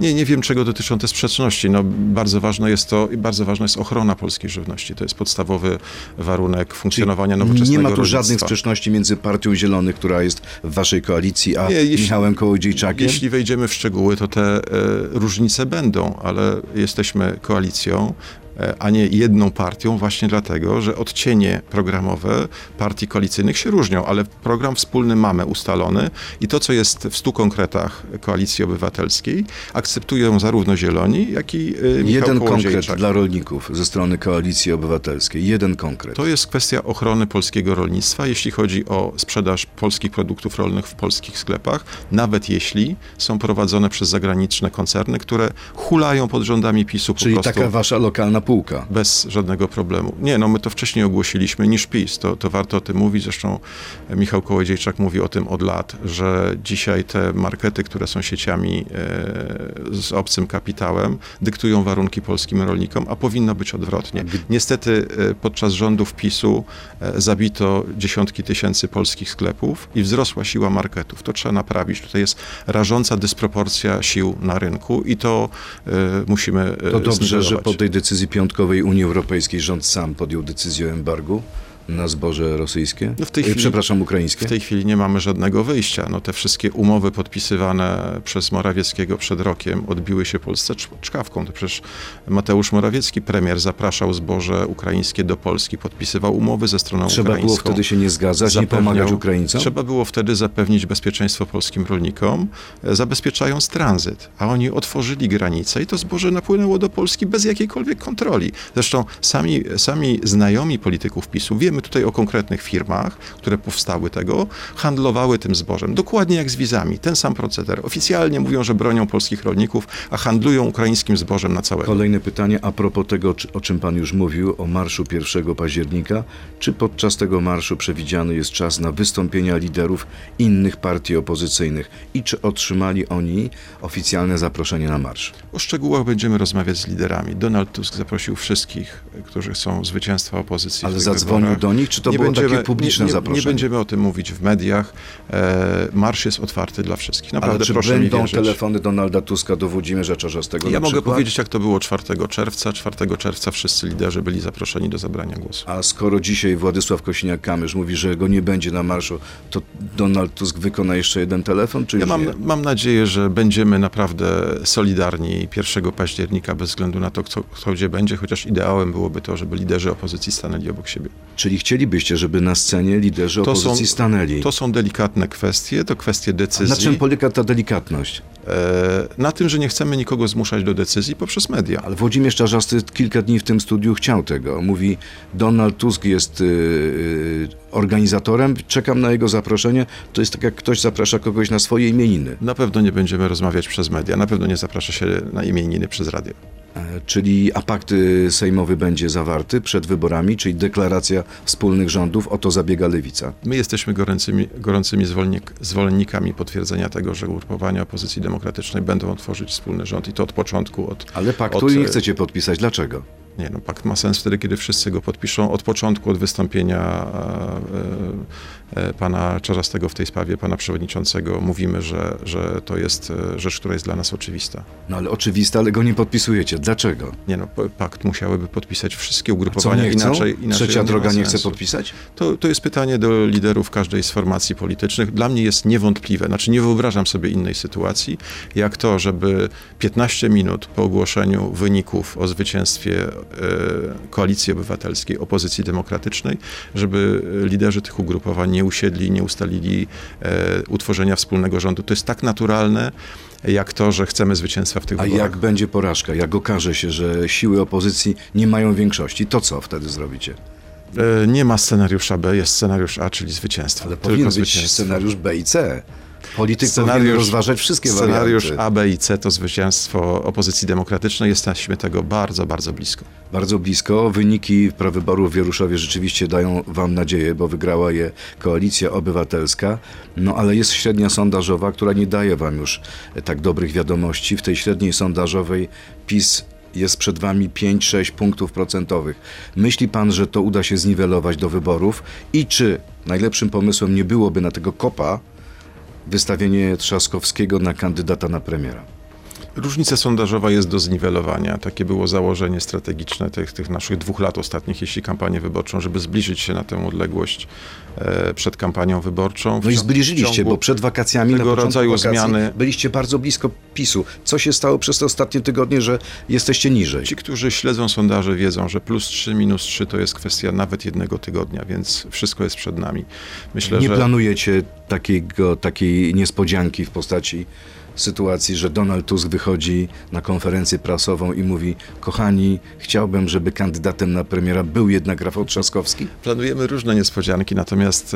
Speaker 3: Nie, nie wiem, czego dotyczą te sprzeczności. No, bardzo ważne jest to i bardzo ważna jest ochrona polskiej żywności. To jest podstawowy warunek funkcjonowania nowoczesnego
Speaker 2: Nie ma tu
Speaker 3: rolnictwa.
Speaker 2: żadnych sprzeczności między Partią Zielonych, która jest w waszej koalicji, a
Speaker 3: Nie, jeśli-
Speaker 2: Michałem Kołodziejczakiem?
Speaker 3: Jeśli wejdziemy w szczegóły, to te e, różnice będą, ale jesteśmy koalicją, a nie jedną partią, właśnie dlatego, że odcienie programowe partii koalicyjnych się różnią, ale program wspólny mamy ustalony i to, co jest w stu konkretach Koalicji Obywatelskiej, akceptują zarówno Zieloni, jak i e, Michał
Speaker 2: Jeden konkret dla rolników ze strony Koalicji Obywatelskiej. Jeden konkret.
Speaker 3: To jest kwestia ochrony polskiego rolnictwa, jeśli chodzi o sprzedaż polskich produktów rolnych w polskich sklepach, nawet jeśli są prowadzone przez zagraniczne koncerny, które hulają pod rządami PiSu po
Speaker 2: Czyli
Speaker 3: prostu
Speaker 2: taka wasza lokalna półka.
Speaker 3: bez żadnego problemu. Nie, no my to wcześniej ogłosiliśmy niż PiS, to, to warto o tym mówić, zresztą Michał Kołodziejczak mówi o tym od lat, że dzisiaj te markety, które są sieciami e, z obcym kapitałem, dyktują warunki polskim rolnikom, a powinno być odwrotnie. Niestety e, podczas rządów PiSu e, zabito dziesiątki tysięcy polskich sklepów i wzrosła siła marketów. To trzeba naprawić. Tutaj jest rażąca dysproporcja sił na rynku i to e, musimy e,
Speaker 2: To dobrze, że
Speaker 3: zniwelować.
Speaker 2: po tej decyzji piątkowej Unii Europejskiej rząd sam podjął decyzję o embargu na zboże rosyjskie.
Speaker 3: No w tej
Speaker 2: E,
Speaker 3: chwili-
Speaker 2: Przepraszam, ukraińskie.
Speaker 3: W tej chwili nie mamy żadnego wyjścia. No te wszystkie umowy podpisywane przez Morawieckiego przed rokiem odbiły się Polsce cz- czkawką. To przecież Mateusz Morawiecki, premier, zapraszał zboże ukraińskie do Polski, podpisywał umowy ze stroną
Speaker 2: Trzeba było
Speaker 3: ukraińską.
Speaker 2: wtedy się nie zgadzać, nie
Speaker 3: Zapewniał-
Speaker 2: pomagać Ukraińcom?
Speaker 3: Trzeba było wtedy zapewnić bezpieczeństwo polskim rolnikom, e, zabezpieczając tranzyt. A oni otworzyli granice i to zboże napłynęło do Polski bez jakiejkolwiek kontroli. Zresztą sami, sami znajomi polityków PiSu wiedzą, Mówimy tutaj o konkretnych firmach, które powstały tego, handlowały tym zbożem. Dokładnie jak z wizami. Ten sam proceder. Oficjalnie mówią, że bronią polskich rolników, a handlują ukraińskim zbożem na całego.
Speaker 2: Kolejne pytanie a propos tego, o czym pan już mówił, o marszu 1 października. Czy podczas tego marszu przewidziany jest czas na wystąpienia liderów innych partii opozycyjnych i czy otrzymali oni oficjalne zaproszenie na marsz?
Speaker 3: O szczegółach będziemy rozmawiać z liderami. Donald Tusk zaprosił wszystkich, którzy chcą zwycięstwa opozycji.
Speaker 2: Ale zadzwonił. Do nich, czy to było takie publiczne
Speaker 3: nie, nie,
Speaker 2: zaproszenie?
Speaker 3: Nie będziemy o tym mówić w mediach. E, marsz jest otwarty dla wszystkich. Naprawdę
Speaker 2: Ale czy
Speaker 3: proszę
Speaker 2: będą telefony Donalda Tuska do Włodzimierza Czarzastego
Speaker 3: Ja mogę
Speaker 2: przykład?
Speaker 3: powiedzieć, jak to było 4 czerwca. 4 czerwca wszyscy liderzy byli zaproszeni do zabrania głosu.
Speaker 2: A skoro dzisiaj Władysław Kosiniak-Kamysz mówi, że go nie będzie na marszu, to Donald Tusk wykona jeszcze jeden telefon, czy
Speaker 3: Ja mam,
Speaker 2: nie?
Speaker 3: mam nadzieję, że będziemy naprawdę solidarni 1 października bez względu na to, kto, kto gdzie będzie, chociaż ideałem byłoby to, żeby liderzy opozycji stanęli obok siebie.
Speaker 2: Czyli chcielibyście, żeby na scenie liderzy
Speaker 3: To są-
Speaker 2: opozycji stanęli.
Speaker 3: To są delikatne kwestie, to kwestie decyzji.
Speaker 2: Na czym polega ta delikatność?
Speaker 3: E, na tym, że nie chcemy nikogo zmuszać do decyzji poprzez media.
Speaker 2: Ale Włodzimierz Czarzasty kilka dni w tym studiu chciał tego. Mówi, Donald Tusk jest y, y, organizatorem, czekam na jego zaproszenie. To jest tak, jak ktoś zaprasza kogoś na swoje imieniny.
Speaker 3: Na pewno nie będziemy rozmawiać przez media, na pewno nie zaprasza się na imieniny przez radio.
Speaker 2: E, Czyli a pakt y, sejmowy będzie zawarty przed wyborami, czyli deklaracja wspólnych rządów, o to zabiega Lewica.
Speaker 3: My jesteśmy gorącymi, gorącymi zwolennik, zwolennikami potwierdzenia tego, że ugrupowania opozycji demokratycznej będą tworzyć wspólny rząd i to od początku. Od,
Speaker 2: Ale paktu
Speaker 3: od,
Speaker 2: nie
Speaker 3: e,
Speaker 2: chcecie podpisać. Dlaczego?
Speaker 3: Nie, no pakt ma sens wtedy, kiedy wszyscy go podpiszą. Od początku, od wystąpienia e, e, pana Czarzastego w tej sprawie, pana przewodniczącego, mówimy, że, że to jest e, rzecz, która jest dla nas oczywista.
Speaker 2: No ale oczywiste, ale go nie podpisujecie. Dlaczego?
Speaker 3: Nie no, pakt musiałyby podpisać wszystkie
Speaker 2: Co
Speaker 3: ugrupowania.
Speaker 2: nie chcą?
Speaker 3: inaczej, inaczej
Speaker 2: Trzecia droga nie chce podpisać?
Speaker 3: To, to jest pytanie do liderów każdej z formacji politycznych. Dla mnie jest niewątpliwe, znaczy nie wyobrażam sobie innej sytuacji, jak to, żeby 15 minut po ogłoszeniu wyników o zwycięstwie e, Koalicji Obywatelskiej, opozycji demokratycznej, żeby liderzy tych ugrupowań nie usiedli, nie ustalili e, utworzenia wspólnego rządu. To jest tak naturalne, jak to, że chcemy zwycięstwa w tych
Speaker 2: A
Speaker 3: wyborach.
Speaker 2: jak będzie porażka? Jak okaże się, że siły opozycji nie mają większości, to co wtedy zrobicie?
Speaker 3: E, Nie ma scenariusza B, jest scenariusz A, czyli zwycięstwo.
Speaker 2: Ale
Speaker 3: Tylko
Speaker 2: powinien być
Speaker 3: zwycięstwo.
Speaker 2: scenariusz B i C. Polityk powinien rozważać wszystkie
Speaker 3: Scenariusz
Speaker 2: warianty.
Speaker 3: A, B i C to zwycięstwo opozycji demokratycznej. Jesteśmy tego bardzo, bardzo blisko.
Speaker 2: Bardzo blisko. Wyniki prawyborów w Wieruszowie rzeczywiście dają wam nadzieję, bo wygrała je Koalicja Obywatelska. No ale jest średnia sondażowa, która nie daje wam już e, tak dobrych wiadomości. W tej średniej sondażowej PiS jest przed wami 5-6 punktów procentowych. Myśli pan, że to uda się zniwelować do wyborów? I czy najlepszym pomysłem nie byłoby na tego kopa wystawienie Trzaskowskiego na kandydata na premiera?
Speaker 3: Różnica sondażowa jest do zniwelowania. Takie było założenie strategiczne tych, tych naszych dwóch lat ostatnich, jeśli kampanię wyborczą, żeby zbliżyć się na tę odległość e, przed kampanią wyborczą.
Speaker 2: No i zbliżyliście, bo przed wakacjami, na
Speaker 3: tego
Speaker 2: początku
Speaker 3: rodzaju
Speaker 2: wakacji,
Speaker 3: zmiany-
Speaker 2: byliście bardzo blisko PiSu. Co się stało przez te ostatnie tygodnie, że jesteście niżej?
Speaker 3: Ci, którzy śledzą sondaże, wiedzą, że plus 3, minus 3 to jest kwestia nawet jednego tygodnia, więc wszystko jest przed nami. Myślę,
Speaker 2: Nie
Speaker 3: że
Speaker 2: planujecie takiego, takiej niespodzianki w postaci sytuacji, że Donald Tusk wychodzi na konferencję prasową i mówi kochani, chciałbym, żeby kandydatem na premiera był jednak Rafał Trzaskowski?
Speaker 3: Planujemy różne niespodzianki, natomiast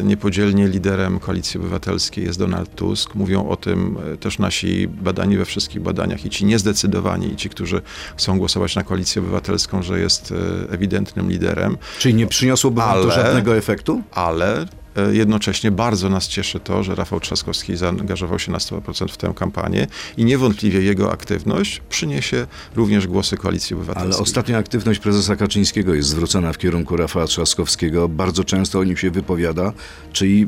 Speaker 3: e, niepodzielnie liderem Koalicji Obywatelskiej jest Donald Tusk. Mówią o tym e, też nasi badani we wszystkich badaniach i ci niezdecydowani, i ci, którzy chcą głosować na Koalicję Obywatelską, że jest e, ewidentnym liderem,
Speaker 2: Czyli nie przyniosłoby wam to
Speaker 3: Ale-
Speaker 2: żadnego efektu?
Speaker 3: ale jednocześnie bardzo nas cieszy to, że Rafał Trzaskowski zaangażował się na 100% w tę kampanię i niewątpliwie jego aktywność przyniesie również głosy Koalicji Obywatelskiej.
Speaker 2: Ale ostatnia aktywność prezesa Kaczyńskiego jest zwrócona w kierunku Rafała Trzaskowskiego. Bardzo często o nim się wypowiada. Czyli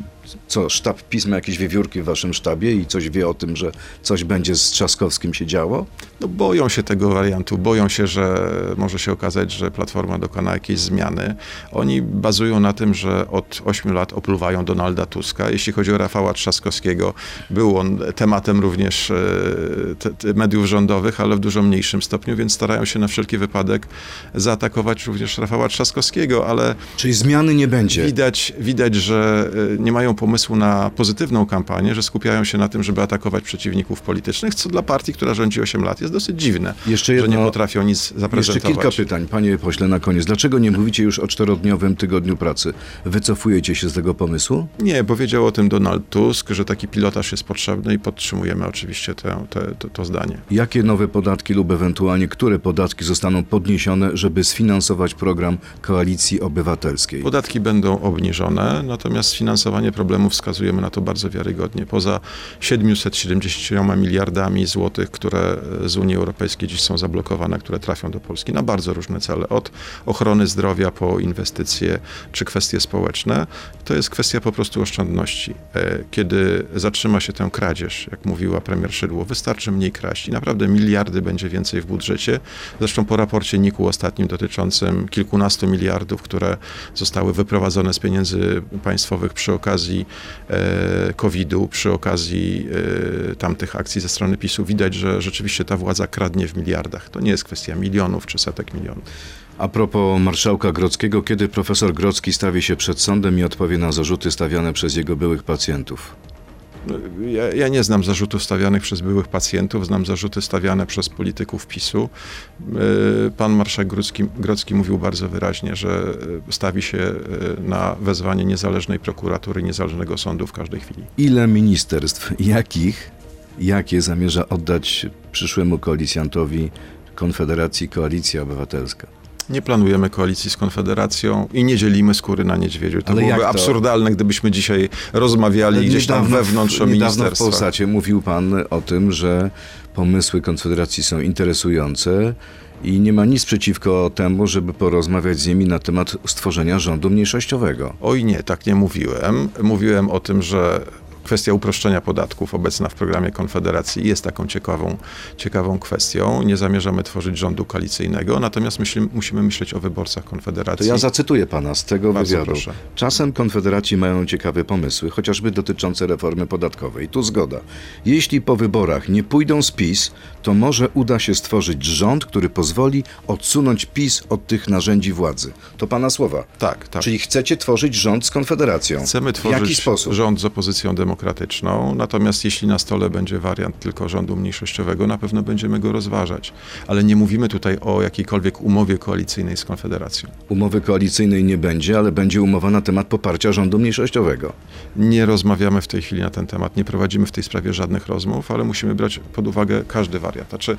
Speaker 2: co, sztab pisma jakieś wiewiórki w waszym sztabie i coś wie o tym, że coś będzie z Trzaskowskim się działo?
Speaker 3: No boją się tego wariantu, boją się, że może się okazać, że Platforma dokona jakiejś zmiany. Oni bazują na tym, że od 8 lat opluwają Donalda Tuska. Jeśli chodzi o Rafała Trzaskowskiego, był on tematem również e, mediów rządowych, ale w dużo mniejszym stopniu, więc starają się na wszelki wypadek zaatakować również Rafała Trzaskowskiego, ale
Speaker 2: Czyli zmiany nie będzie.
Speaker 3: widać, widać że e, nie mają pomysłu na pozytywną kampanię, że skupiają się na tym, żeby atakować przeciwników politycznych, co dla partii, która rządzi 8 lat jest dosyć dziwne,
Speaker 2: Jeszcze
Speaker 3: że
Speaker 2: jedno-
Speaker 3: nie potrafią nic
Speaker 2: Jeszcze
Speaker 3: zaprezentować.
Speaker 2: kilka pytań, panie pośle, na koniec. Dlaczego nie mówicie już o czterodniowym tygodniu pracy? Wycofujecie się z tego pomysłu?
Speaker 3: Nie, powiedział o tym Donald Tusk, że taki pilotaż jest potrzebny i podtrzymujemy oczywiście te, te, to, to zdanie.
Speaker 2: Jakie nowe podatki lub ewentualnie które podatki zostaną podniesione, żeby sfinansować program Koalicji Obywatelskiej?
Speaker 3: Podatki będą obniżone, natomiast finansowanie problemu wskazujemy na to bardzo wiarygodnie. Poza 770 miliardami złotych, które z Unii Europejskiej dziś są zablokowane, które trafią do Polski na bardzo różne cele, od ochrony zdrowia po inwestycje czy kwestie społeczne, to jest kwestia po prostu oszczędności. E, Kiedy zatrzyma się tę kradzież, jak mówiła premier Szydło, wystarczy mniej kraść i naprawdę miliardy będzie więcej w budżecie. Zresztą po raporcie NIK-u ostatnim dotyczącym kilkunastu miliardów, które zostały wyprowadzone z pieniędzy państwowych przy okazji e, COVID-u, przy okazji e, tamtych akcji ze strony PiSu, widać, że rzeczywiście ta władza kradnie w miliardach. To nie jest kwestia milionów czy setek milionów.
Speaker 2: A propos marszałka Grodzkiego, kiedy profesor Grodzki stawi się przed sądem i odpowie na zarzuty stawiane przez jego byłych pacjentów?
Speaker 3: Ja, ja nie znam zarzutów stawianych przez byłych pacjentów, znam zarzuty stawiane przez polityków PiSu. E, Pan marszałek Grodzki, Grodzki mówił bardzo wyraźnie, że e, stawi się e, na wezwanie niezależnej prokuratury, niezależnego sądu w każdej chwili.
Speaker 2: Ile ministerstw, jakich, jakie zamierza oddać przyszłemu koalicjantowi Konfederacji Koalicja Obywatelska?
Speaker 3: Nie planujemy koalicji z Konfederacją i nie dzielimy skóry na niedźwiedziu. To
Speaker 2: Ale
Speaker 3: byłoby
Speaker 2: to?
Speaker 3: absurdalne, gdybyśmy dzisiaj rozmawiali gdzieś tam
Speaker 2: w-
Speaker 3: wewnątrz o
Speaker 2: Niedawno w. Polsacie mówił pan o tym, że pomysły Konfederacji są interesujące i nie ma nic przeciwko temu, żeby porozmawiać z nimi na temat stworzenia rządu mniejszościowego.
Speaker 3: Oj nie, tak nie mówiłem. Mówiłem o tym, że kwestia uproszczenia podatków obecna w programie Konfederacji jest taką ciekawą, ciekawą kwestią. Nie zamierzamy tworzyć rządu koalicyjnego, natomiast myśli, musimy myśleć o wyborcach
Speaker 2: To
Speaker 3: Konfederacji.
Speaker 2: ja zacytuję pana z tego
Speaker 3: Bardzo
Speaker 2: wywiadu.
Speaker 3: proszę.
Speaker 2: Czasem konfederaci mają ciekawe pomysły, chociażby dotyczące reformy podatkowej. Tu zgoda. Jeśli po wyborach nie pójdą z PiS, to może uda się stworzyć rząd, który pozwoli odsunąć PiS od tych narzędzi władzy. To pana słowa.
Speaker 3: Tak, tak.
Speaker 2: Czyli chcecie tworzyć rząd z Konfederacją.
Speaker 3: Chcemy
Speaker 2: W jaki
Speaker 3: tworzyć
Speaker 2: sposób?
Speaker 3: rząd z opozycją demokratyczną, natomiast jeśli na stole będzie wariant tylko rządu mniejszościowego, na pewno będziemy go rozważać. Ale nie mówimy tutaj o jakiejkolwiek umowie koalicyjnej z Konfederacją.
Speaker 2: Umowy koalicyjnej nie będzie, ale będzie umowa na temat poparcia rządu mniejszościowego.
Speaker 3: Nie rozmawiamy w tej chwili na ten temat, nie prowadzimy w tej sprawie żadnych rozmów, ale musimy brać pod uwagę każdy wariant. Znaczy,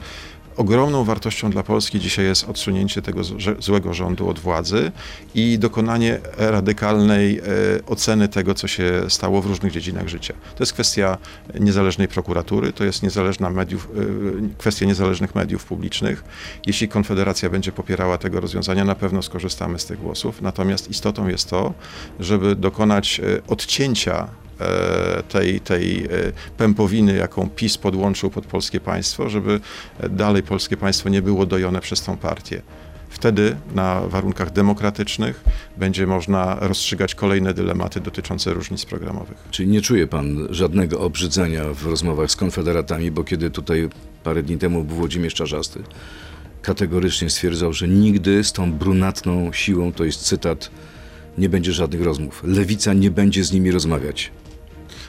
Speaker 3: ogromną wartością dla Polski dzisiaj jest odsunięcie tego złe- złego rządu od władzy i dokonanie radykalnej e, oceny tego, co się stało w różnych dziedzinach życia. To jest kwestia niezależnej prokuratury, to jest niezależna mediów, e, kwestia niezależnych mediów publicznych. Jeśli Konfederacja będzie popierała tego rozwiązania, na pewno skorzystamy z tych głosów. Natomiast istotą jest to, żeby dokonać e, odcięcia tej, tej e, pępowiny, jaką PiS podłączył pod polskie państwo, żeby e, dalej polskie państwo nie było dojone przez tą partię. Wtedy na warunkach demokratycznych będzie można rozstrzygać kolejne dylematy dotyczące różnic programowych.
Speaker 2: Czyli nie czuje pan żadnego obrzydzenia w rozmowach z konfederatami, bo kiedy tutaj parę dni temu był Włodzimierz Czarzasty, kategorycznie stwierdzał, że nigdy z tą brunatną siłą, to jest cytat, nie będzie żadnych rozmów. Lewica nie będzie z nimi rozmawiać.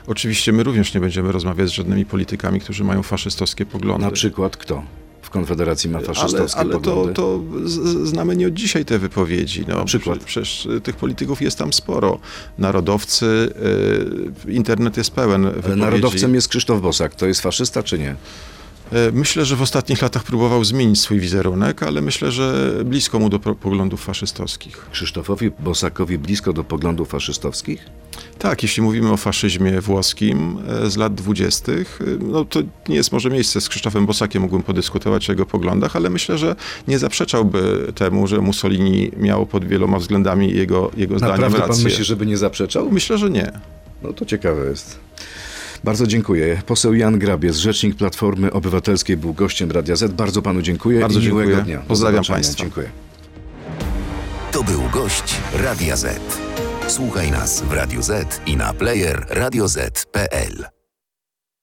Speaker 3: Oczywiście my również nie będziemy rozmawiać z żadnymi politykami, którzy mają faszystowskie poglądy.
Speaker 2: Na przykład kto w Konfederacji ma
Speaker 3: ale
Speaker 2: faszystowskie
Speaker 3: ale to,
Speaker 2: poglądy?
Speaker 3: to z- znamy nie od dzisiaj te wypowiedzi. No,
Speaker 2: Na przykład?
Speaker 3: Prze- Przecież tych polityków jest tam sporo. Narodowcy, y, internet jest pełen
Speaker 2: Ale
Speaker 3: wypowiedzi.
Speaker 2: narodowcem jest Krzysztof Bosak. To jest faszysta czy nie?
Speaker 3: E, Myślę, że w ostatnich latach próbował zmienić swój wizerunek, ale myślę, że blisko mu do poglądów faszystowskich.
Speaker 2: Krzysztofowi Bosakowi blisko do poglądów faszystowskich?
Speaker 3: Tak, jeśli mówimy o faszyzmie włoskim e, z lat dwudziestych, e, no to nie jest może miejsce z Krzysztofem Bosakiem, mógłbym podyskutować o jego poglądach, ale myślę, że nie zaprzeczałby temu, że Mussolini miał pod wieloma względami jego, jego zdaniem
Speaker 2: Naprawdę
Speaker 3: rację.
Speaker 2: pan myśli, żeby nie zaprzeczał?
Speaker 3: Myślę, że nie.
Speaker 2: No to ciekawe jest. Bardzo dziękuję. Poseł Jan Grabiec, rzecznik Platformy Obywatelskiej, był gościem Radia Z. Bardzo panu dziękuję
Speaker 3: Bardzo
Speaker 2: i miłego
Speaker 3: dziękuję.
Speaker 2: dnia. Do
Speaker 3: Pozdrawiam państwa.
Speaker 2: Dziękuję.
Speaker 1: To był gość Radia Z. Słuchaj nas w Radio Z i na player radioz.pl.